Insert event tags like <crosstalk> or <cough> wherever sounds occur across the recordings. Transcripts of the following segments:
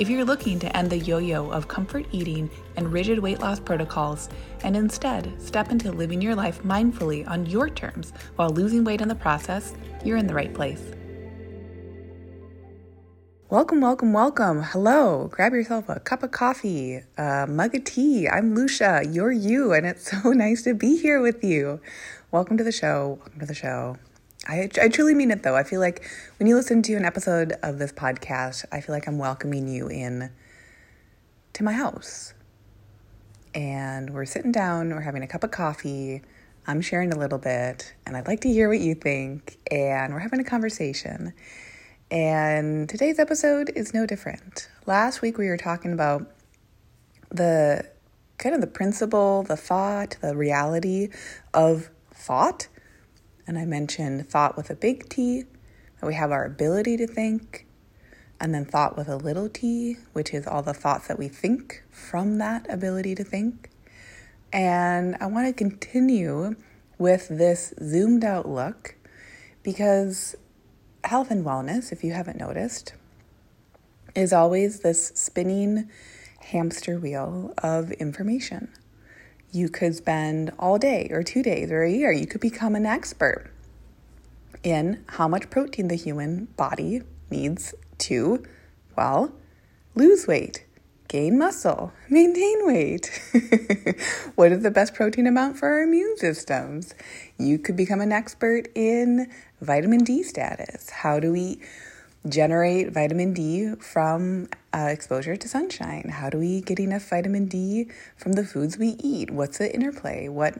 If you're looking to end the yo yo of comfort eating and rigid weight loss protocols and instead step into living your life mindfully on your terms while losing weight in the process, you're in the right place. Welcome, welcome, welcome. Hello. Grab yourself a cup of coffee, a mug of tea. I'm Lucia, you're you, and it's <laughs> so nice to be here with you. Welcome to the show. Welcome to the show. I, I truly mean it though. I feel like when you listen to an episode of this podcast, I feel like I'm welcoming you in to my house. And we're sitting down, we're having a cup of coffee. I'm sharing a little bit, and I'd like to hear what you think. And we're having a conversation. And today's episode is no different. Last week we were talking about the kind of the principle, the thought, the reality of thought and I mentioned thought with a big T, that we have our ability to think, and then thought with a little t, which is all the thoughts that we think from that ability to think. And I want to continue with this zoomed out look because health and wellness, if you haven't noticed, is always this spinning hamster wheel of information. You could spend all day or two days or a year. You could become an expert in how much protein the human body needs to, well, lose weight, gain muscle, <laughs> maintain weight. <laughs> what is the best protein amount for our immune systems? You could become an expert in vitamin D status. How do we generate vitamin D from uh, exposure to sunshine? How do we get enough vitamin D from the foods we eat? What's the interplay? What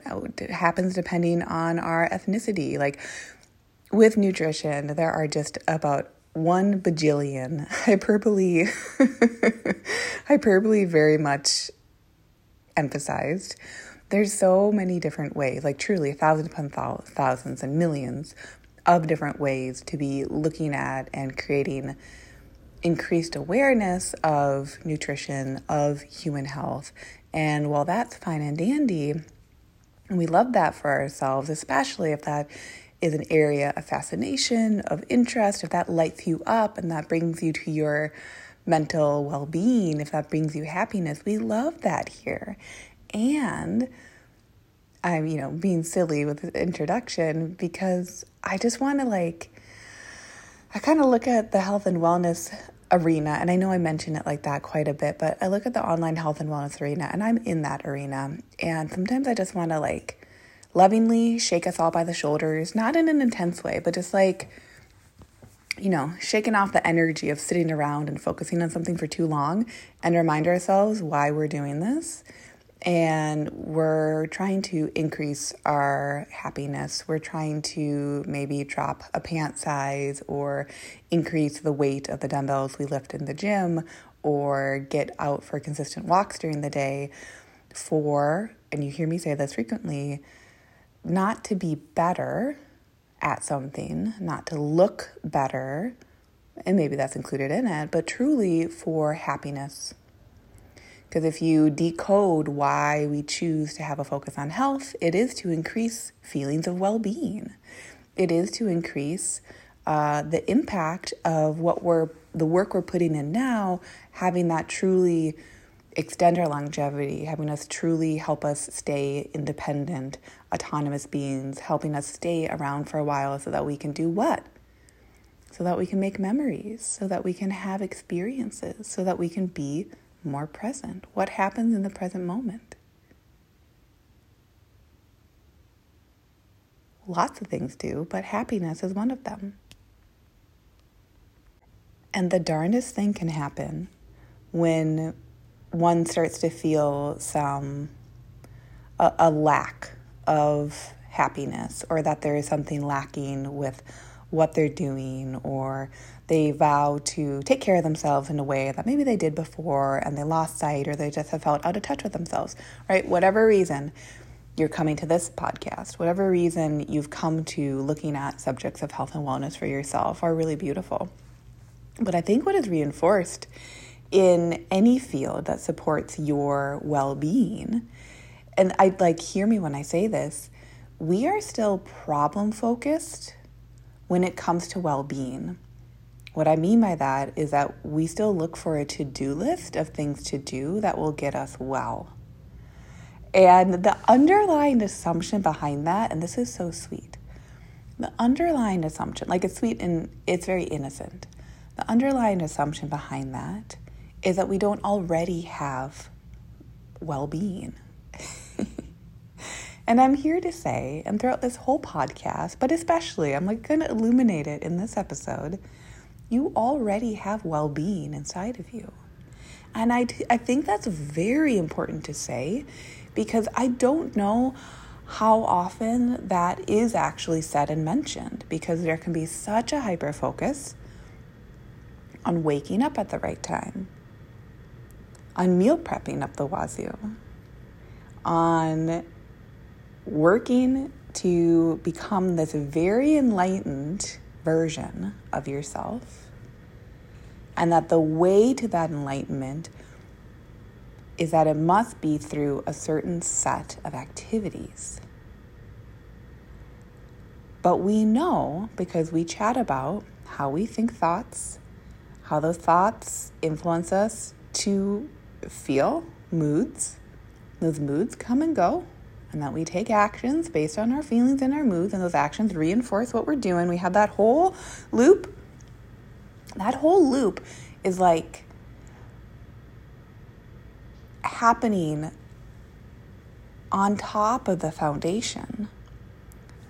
happens depending on our ethnicity? Like with nutrition, there are just about one bajillion <laughs> hyperbole, <laughs> hyperbole very much emphasized. There's so many different ways, like truly thousands upon thousands and millions of different ways to be looking at and creating increased awareness of nutrition, of human health. And while that's fine and dandy, and we love that for ourselves, especially if that is an area of fascination, of interest, if that lights you up and that brings you to your mental well being, if that brings you happiness, we love that here. And I'm, you know, being silly with the introduction because I just want to like, I kind of look at the health and wellness arena, and I know I mention it like that quite a bit, but I look at the online health and wellness arena and I'm in that arena. And sometimes I just want to like lovingly shake us all by the shoulders, not in an intense way, but just like, you know, shaking off the energy of sitting around and focusing on something for too long and remind ourselves why we're doing this and we're trying to increase our happiness. We're trying to maybe drop a pant size or increase the weight of the dumbbells we lift in the gym or get out for consistent walks during the day for, and you hear me say this frequently, not to be better at something, not to look better, and maybe that's included in it, but truly for happiness because if you decode why we choose to have a focus on health, it is to increase feelings of well being. It is to increase uh, the impact of what we're, the work we're putting in now, having that truly extend our longevity, having us truly help us stay independent, autonomous beings, helping us stay around for a while so that we can do what? So that we can make memories, so that we can have experiences, so that we can be more present. What happens in the present moment? Lots of things do, but happiness is one of them. And the darndest thing can happen when one starts to feel some a, a lack of happiness or that there is something lacking with what they're doing or they vow to take care of themselves in a way that maybe they did before and they lost sight or they just have felt out of touch with themselves, right? Whatever reason, you're coming to this podcast, whatever reason you've come to looking at subjects of health and wellness for yourself are really beautiful. But I think what is reinforced in any field that supports your well being, and I like hear me when I say this, we are still problem focused when it comes to well being. What I mean by that is that we still look for a to do list of things to do that will get us well. And the underlying assumption behind that, and this is so sweet, the underlying assumption, like it's sweet and it's very innocent. The underlying assumption behind that is that we don't already have well being. And I'm here to say, and throughout this whole podcast, but especially, I'm like going to illuminate it in this episode you already have well being inside of you. And I, I think that's very important to say because I don't know how often that is actually said and mentioned because there can be such a hyper focus on waking up at the right time, on meal prepping up the wazoo, on working to become this very enlightened version of yourself, and that the way to that enlightenment is that it must be through a certain set of activities. But we know because we chat about how we think thoughts, how those thoughts influence us to feel moods. Those moods come and go, and that we take actions based on our feelings and our moods, and those actions reinforce what we're doing. We have that whole loop. That whole loop is like happening on top of the foundation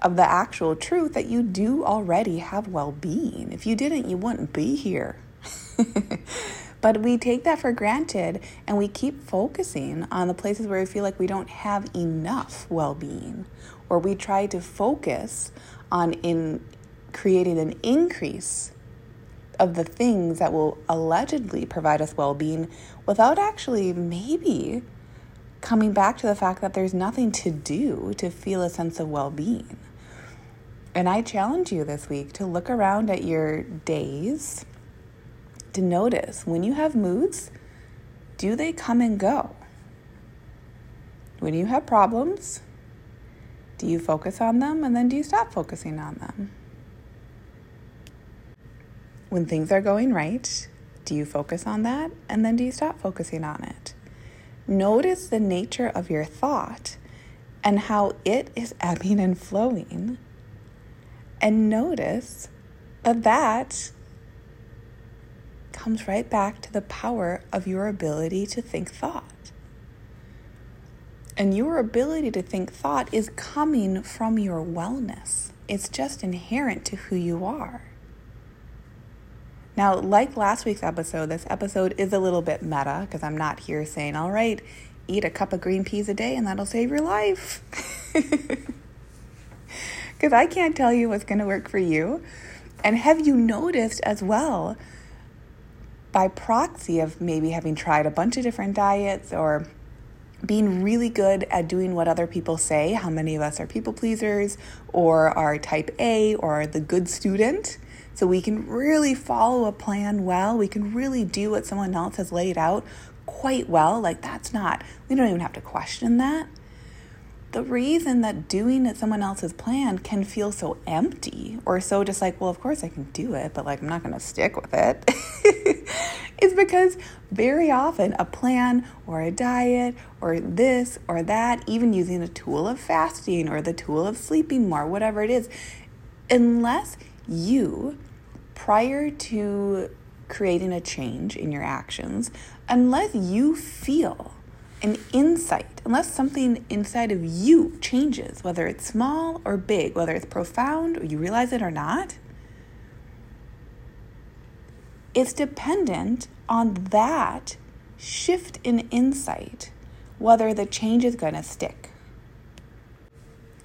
of the actual truth that you do already have well being. If you didn't, you wouldn't be here. <laughs> But we take that for granted and we keep focusing on the places where we feel like we don't have enough well being, or we try to focus on in creating an increase of the things that will allegedly provide us well being without actually maybe coming back to the fact that there's nothing to do to feel a sense of well being. And I challenge you this week to look around at your days to notice when you have moods, do they come and go? When you have problems, do you focus on them and then do you stop focusing on them? When things are going right, do you focus on that and then do you stop focusing on it? Notice the nature of your thought and how it is ebbing and flowing. And notice that that comes right back to the power of your ability to think thought. And your ability to think thought is coming from your wellness, it's just inherent to who you are. Now, like last week's episode, this episode is a little bit meta because I'm not here saying, all right, eat a cup of green peas a day and that'll save your life. <laughs> Because I can't tell you what's going to work for you. And have you noticed as well by proxy of maybe having tried a bunch of different diets or being really good at doing what other people say. How many of us are people pleasers or are type A or the good student? So we can really follow a plan well. We can really do what someone else has laid out quite well. Like, that's not, we don't even have to question that the reason that doing someone else's plan can feel so empty or so just like, well, of course I can do it, but like I'm not going to stick with it, <laughs> is because very often a plan or a diet or this or that, even using a tool of fasting or the tool of sleeping more, whatever it is, unless you, prior to creating a change in your actions, unless you feel an insight, unless something inside of you changes, whether it's small or big, whether it's profound or you realize it or not, it's dependent on that shift in insight, whether the change is going to stick.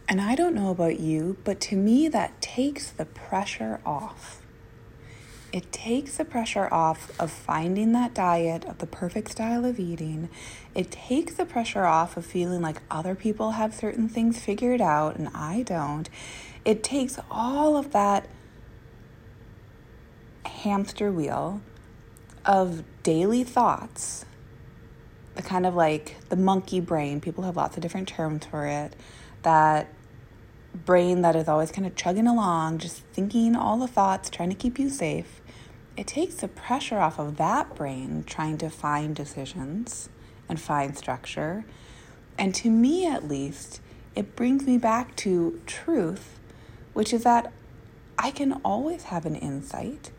And I don't know about you, but to me, that takes the pressure off. It takes the pressure off of finding that diet of the perfect style of eating. It takes the pressure off of feeling like other people have certain things figured out and I don't. It takes all of that hamster wheel of daily thoughts, the kind of like the monkey brain, people have lots of different terms for it, that brain that is always kind of chugging along, just thinking all the thoughts, trying to keep you safe. It takes the pressure off of that brain trying to find decisions and find structure. And to me, at least, it brings me back to truth which is that I can always have an insight,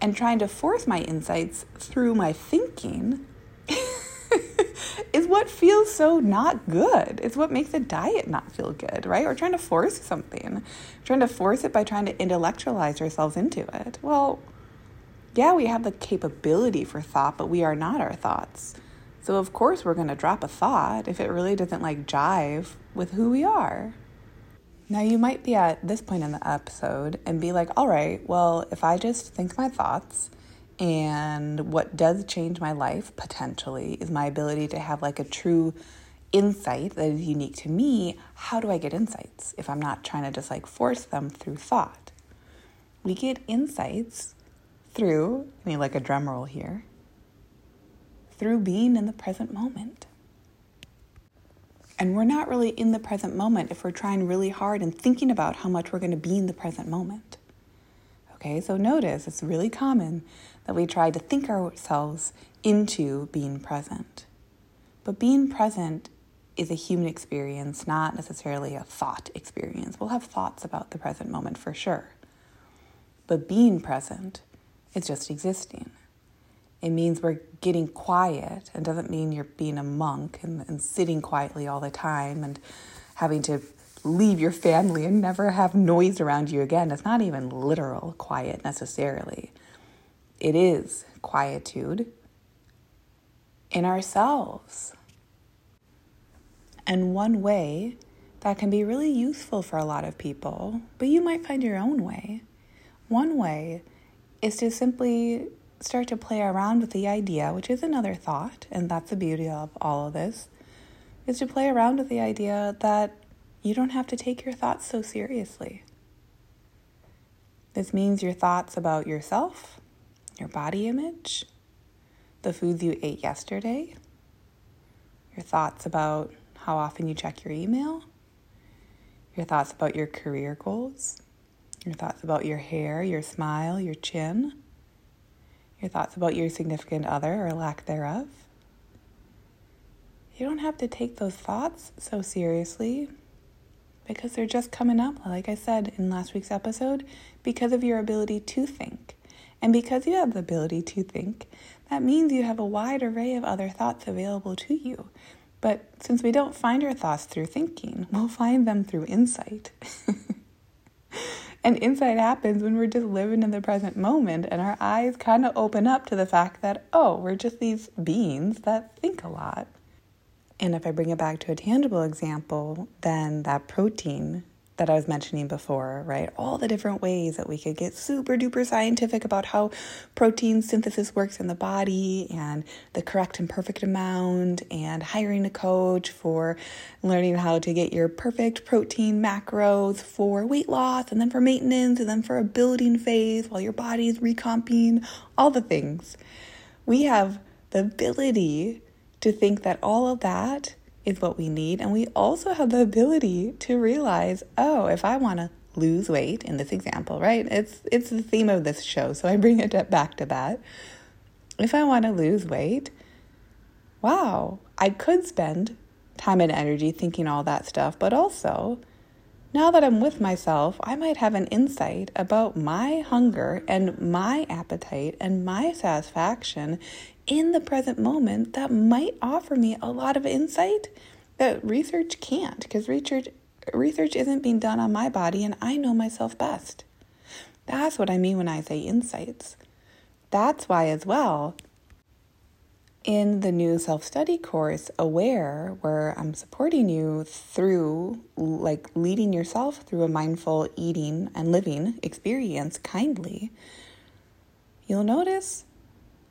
and trying to force my insights through my thinking <laughs> is what feels so not good. It's what makes a diet not feel good, right? Or trying to force something, trying to force it by trying to intellectualize ourselves into it. Well, yeah, we have the capability for thought, but we are not our thoughts. So, of course, we're going to drop a thought if it really doesn't like jive with who we are. Now, you might be at this point in the episode and be like, all right, well, if I just think my thoughts, and what does change my life potentially is my ability to have like a true insight that is unique to me. How do I get insights if I'm not trying to just like force them through thought? We get insights through, I mean, like a drum roll here, through being in the present moment. And we're not really in the present moment if we're trying really hard and thinking about how much we're going to be in the present moment. Okay, so notice it's really common that we try to think ourselves into being present. But being present is a human experience, not necessarily a thought experience. We'll have thoughts about the present moment for sure. But being present is just existing. It means we're getting quiet and doesn't mean you're being a monk and, and sitting quietly all the time and having to leave your family and never have noise around you again. It's not even literal quiet necessarily. It is quietude in ourselves. And one way that can be really useful for a lot of people, but you might find your own way. One way is to simply start to play around with the idea, which is another thought, and that's the beauty of all of this, is to play around with the idea that you don't have to take your thoughts so seriously. This means your thoughts about yourself, your body image, the foods you ate yesterday, your thoughts about how often you check your email, your thoughts about your career goals, your thoughts about your hair, your smile, your chin your thoughts about your significant other or lack thereof. You don't have to take those thoughts so seriously because they're just coming up, like I said in last week's episode, because of your ability to think. And because you have the ability to think, that means you have a wide array of other thoughts available to you. But since we don't find our thoughts through thinking, <laughs> we'll find them through insight. <laughs> And insight happens when we're just living in the present moment and our eyes kind of open up to the fact that, oh, we're just these beings that think a lot. And if I bring it back to a tangible example, then that protein that I was mentioning before, right? All the different ways that we could get super duper scientific about how protein synthesis works in the body and the correct and perfect amount, and hiring a coach for learning how to get your perfect protein macros for weight loss, and then for maintenance, and then for a building phase while your body is recomping, all the things. We have the ability to think that all of that is what we need. And we also have the ability to realize, oh, if I want to lose weight in this example, right? It's it's the theme of this show, so I bring it back to that. If I want to lose weight, wow, I could spend time and energy thinking all that stuff, but also now that I'm with myself, I might have an insight about my hunger and my appetite and my satisfaction in the present moment that might offer me a lot of insight that research can't because research research isn't being done on my body and I know myself best. That's what I mean when I say insights. That's why as well in the new self study course, Aware, where I'm supporting you through like leading yourself through a mindful eating and living experience kindly, you'll notice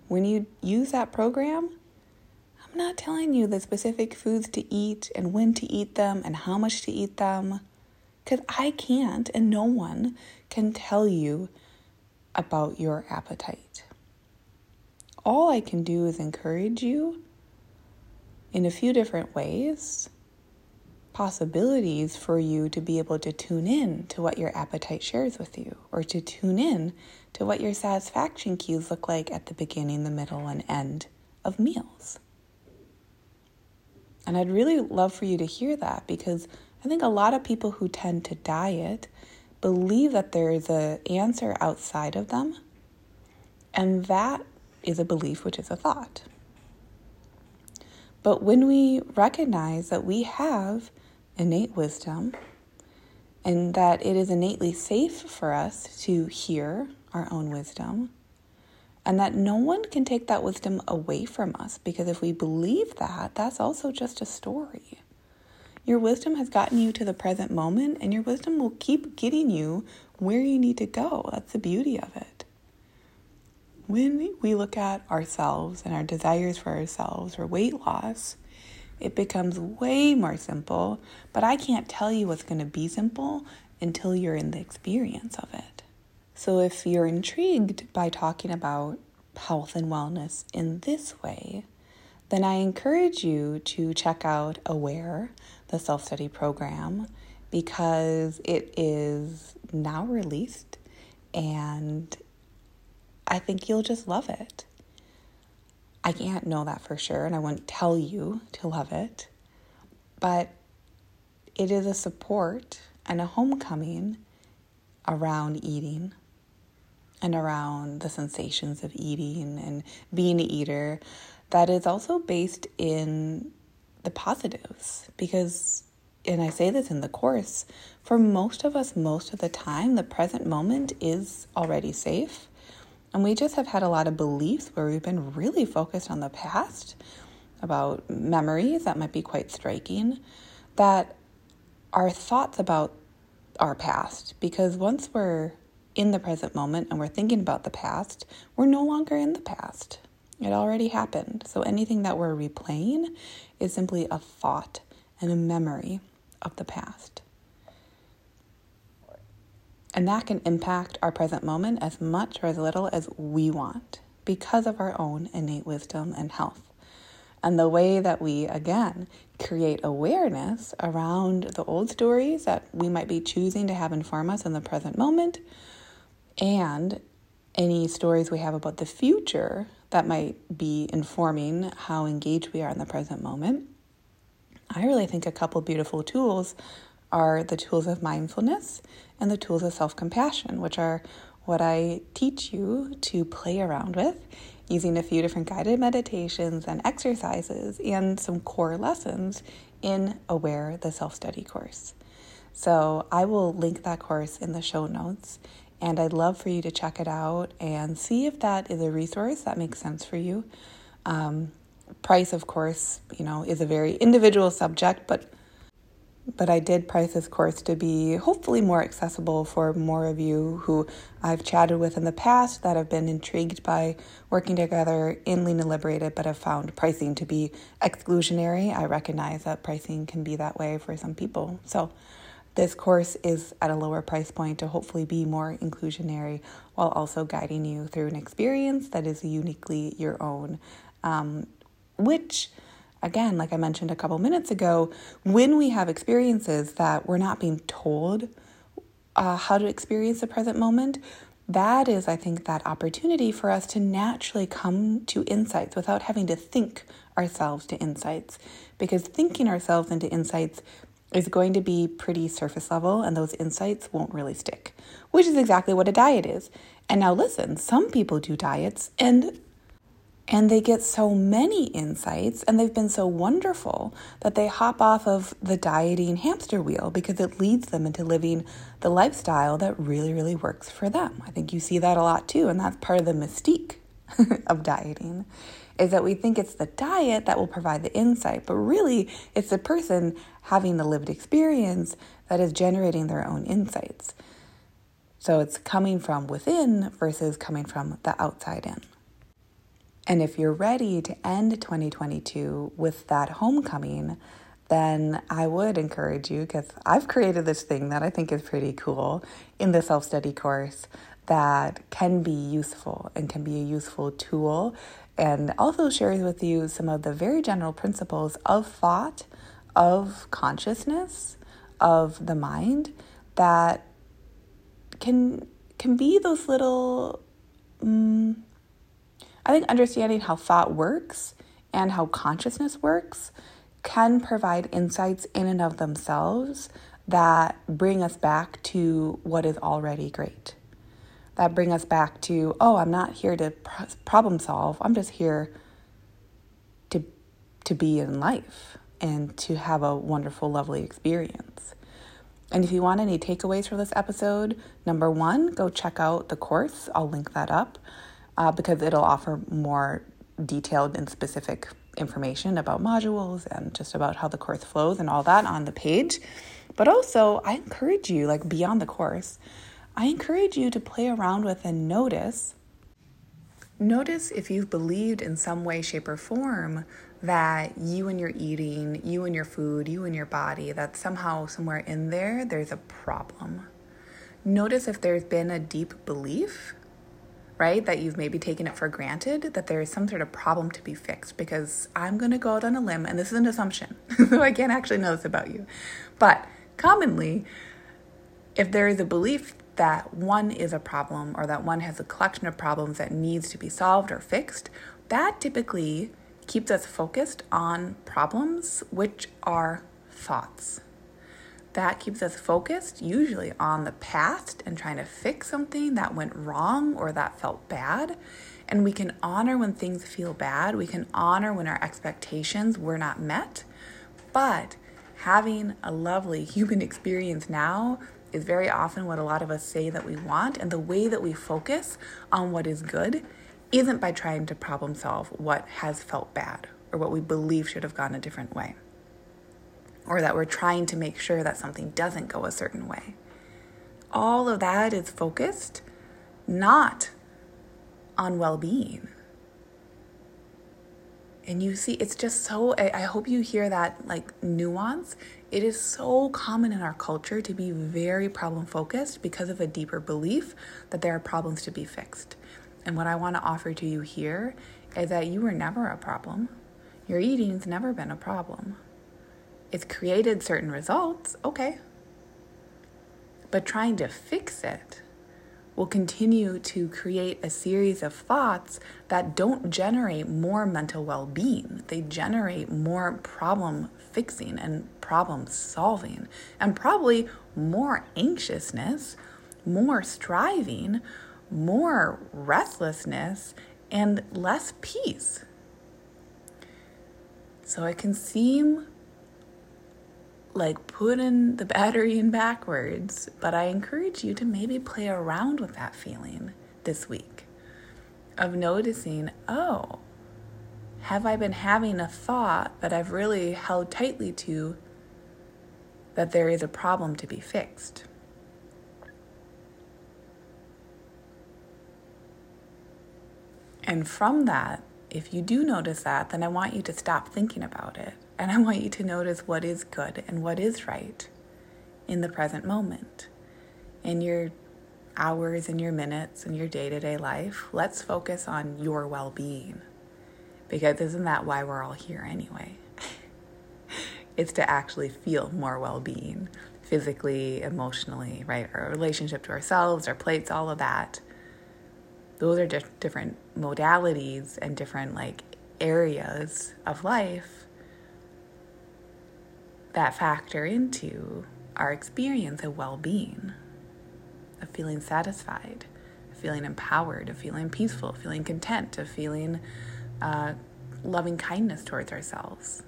when you use that program, I'm not telling you the specific foods to eat and when to eat them and how much to eat them. Because I can't, and no one can tell you about your appetite. All I can do is encourage you in a few different ways, possibilities for you to be able to tune in to what your appetite shares with you, or to tune in to what your satisfaction cues look like at the beginning, the middle, and end of meals. And I'd really love for you to hear that because I think a lot of people who tend to diet believe that there is an answer outside of them, and that is a belief, which is a thought. But when we recognize that we have innate wisdom and that it is innately safe for us to hear our own wisdom, and that no one can take that wisdom away from us because if we believe that, that's also just a story. Your wisdom has gotten you to the present moment, and your wisdom will keep getting you where you need to go. That's the beauty of it. When we look at ourselves and our desires for ourselves or weight loss, it becomes way more simple, but I can't tell you what's going to be simple until you're in the experience of it. So, if you're intrigued by talking about health and wellness in this way, then I encourage you to check out Aware, the self study program, because it is now released and I think you'll just love it. I can't know that for sure, and I wouldn't tell you to love it, but it is a support and a homecoming around eating and around the sensations of eating and being an eater that is also based in the positives because and I say this in the course for most of us most of the time the present moment is already safe and we just have had a lot of beliefs where we've been really focused on the past about memories that might be quite striking that are thoughts about our past because once we're in the present moment and we're thinking about the past, we're no longer in the past. It already happened. So anything that we're replaying is simply a thought and a memory of the past. And that can impact our present moment as much or as little as we want because of our own innate wisdom and health. And the way that we, again, create awareness around the old stories that we might be choosing to have inform us in the present moment and any stories we have about the future that might be informing how engaged we are in the present moment. I really think a couple beautiful tools are the tools of mindfulness and the tools of self compassion, which are what I teach you to play around with using a few different guided meditations and exercises and some core lessons in Aware, the self study course. So I will link that course in the show notes. And I'd love for you to check it out and see if that is a resource that makes sense for you. Um, price, of course, you know, is a very individual subject, but but I did price this course to be hopefully more accessible for more of you who I've chatted with in the past that have been intrigued by working together in Lean and Liberated but have found pricing to be exclusionary. I recognize that pricing can be that way for some people. So, this course is at a lower price point to hopefully be more inclusionary while also guiding you through an experience that is uniquely your own, um, which again, like I mentioned a couple minutes ago, when we have experiences that we're not being told uh, how to experience the present moment, that is, I think, that opportunity for us to naturally come to insights without having to think ourselves to insights. Because thinking ourselves into insights is going to be pretty surface level, and those insights won't really stick, which is exactly what a diet is. And now, listen, some people do diets and and they get so many insights and they've been so wonderful that they hop off of the dieting hamster wheel because it leads them into living the lifestyle that really, really works for them. I think you see that a lot too, and that's part of the mystique <laughs> of dieting is that we think it's the diet that will provide the insight, but really it's the person having the lived experience that is generating their own insights. So it's coming from within versus coming from the outside in. And if you're ready to end 2022 with that homecoming, then I would encourage you because I've created this thing that I think is pretty cool in the self study course that can be useful and can be a useful tool. And also shares with you some of the very general principles of thought, of consciousness, of the mind that can can be those little um, I think understanding how thought works and how consciousness works can provide insights in and of themselves that bring us back to what is already great that bring us back to, oh, I'm not here to problem solve. I'm just here to to be in life and to have a wonderful, lovely experience. And if you want any takeaways for this episode, number one, go check out the course. I'll link that up uh, because it'll offer more detailed and specific information about modules and just about how the course flows and all that on the page. But also, I encourage you, like beyond the course, I encourage you to play around with and notice. Notice if you've believed in some way, shape, or form that you and your eating, you and your food, you and your body, that somehow, somewhere in there, there's a problem. Notice if there's been a deep belief, right, that you've maybe taken it for granted, that there is some sort of problem to be fixed. Because I'm going to go out on a limb, and this is an assumption, <laughs> so I can't actually know this about you. But commonly, if there is a belief that one is a problem or that one has a collection of problems that needs to be solved or fixed, that typically keeps us focused on problems, which are thoughts. That keeps us focused usually on the past and trying to fix something that went wrong or that felt bad. And we can honor when things feel bad. We can honor when our expectations were not met. But having a lovely <laughs> human experience now is very often what a lot of us say that we want. And the way that we focus on what is good isn't by trying to problem solve what has felt bad or what we believe should have gone a different way, or that we're trying to make sure that something doesn't go a certain way. All of that is focused not on well being. And you see, it's just so, I, hope you hear that like nuance it is so common in our culture to be very problem focused because of a deeper belief that there are problems to be fixed. And what I want to offer to you here is that you were never a problem. Your eating's never been a problem. It's created certain results, okay. But trying to fix it will continue to create a series of thoughts that don't generate more mental well being. They generate more problem fixing and problem solving, and probably more anxiousness, more striving, more restlessness, and less peace. So it can seem like putting the battery in backwards, but I encourage you to maybe play around with that feeling this week of noticing, oh, have I been having a thought that I've really held tightly to that there is a problem to be fixed? And from that, if you do notice that, then I want you to stop thinking about it and I want you to notice what is good and what is right in the present moment, in your hours and your minutes and your day to day life. Let's focus on your well being. Because isn't that why we're all here anyway? <laughs> it's to actually feel more well being physically, emotionally, right? Our relationship to ourselves, our plates, all of that. Those are di- different modalities and different like areas of life that factor into our experience of well being, of feeling satisfied, of feeling empowered, of feeling peaceful, of feeling content, of feeling uh, loving kindness towards ourselves.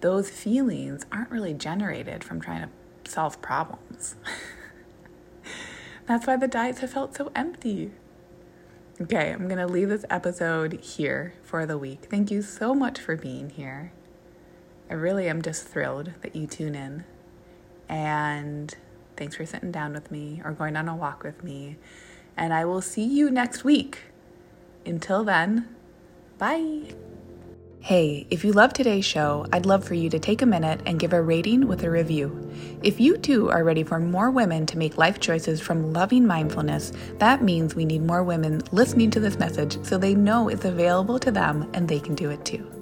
Those feelings aren't really generated from trying to solve problems. <laughs> That's why the diets have felt so empty. Okay, I'm going to leave this episode here for the week. Thank you so much for being here. I really am just thrilled that you tune in. And Thanks for sitting down with me or going on a walk with me. And I will see you next week. Until then, bye. Hey, if you love today's show, I'd love for you to take a minute and give a rating with a review. If you too are ready for more women to make life choices from loving mindfulness, that means we need more women listening to this message so they know it's available to them and they can do it too.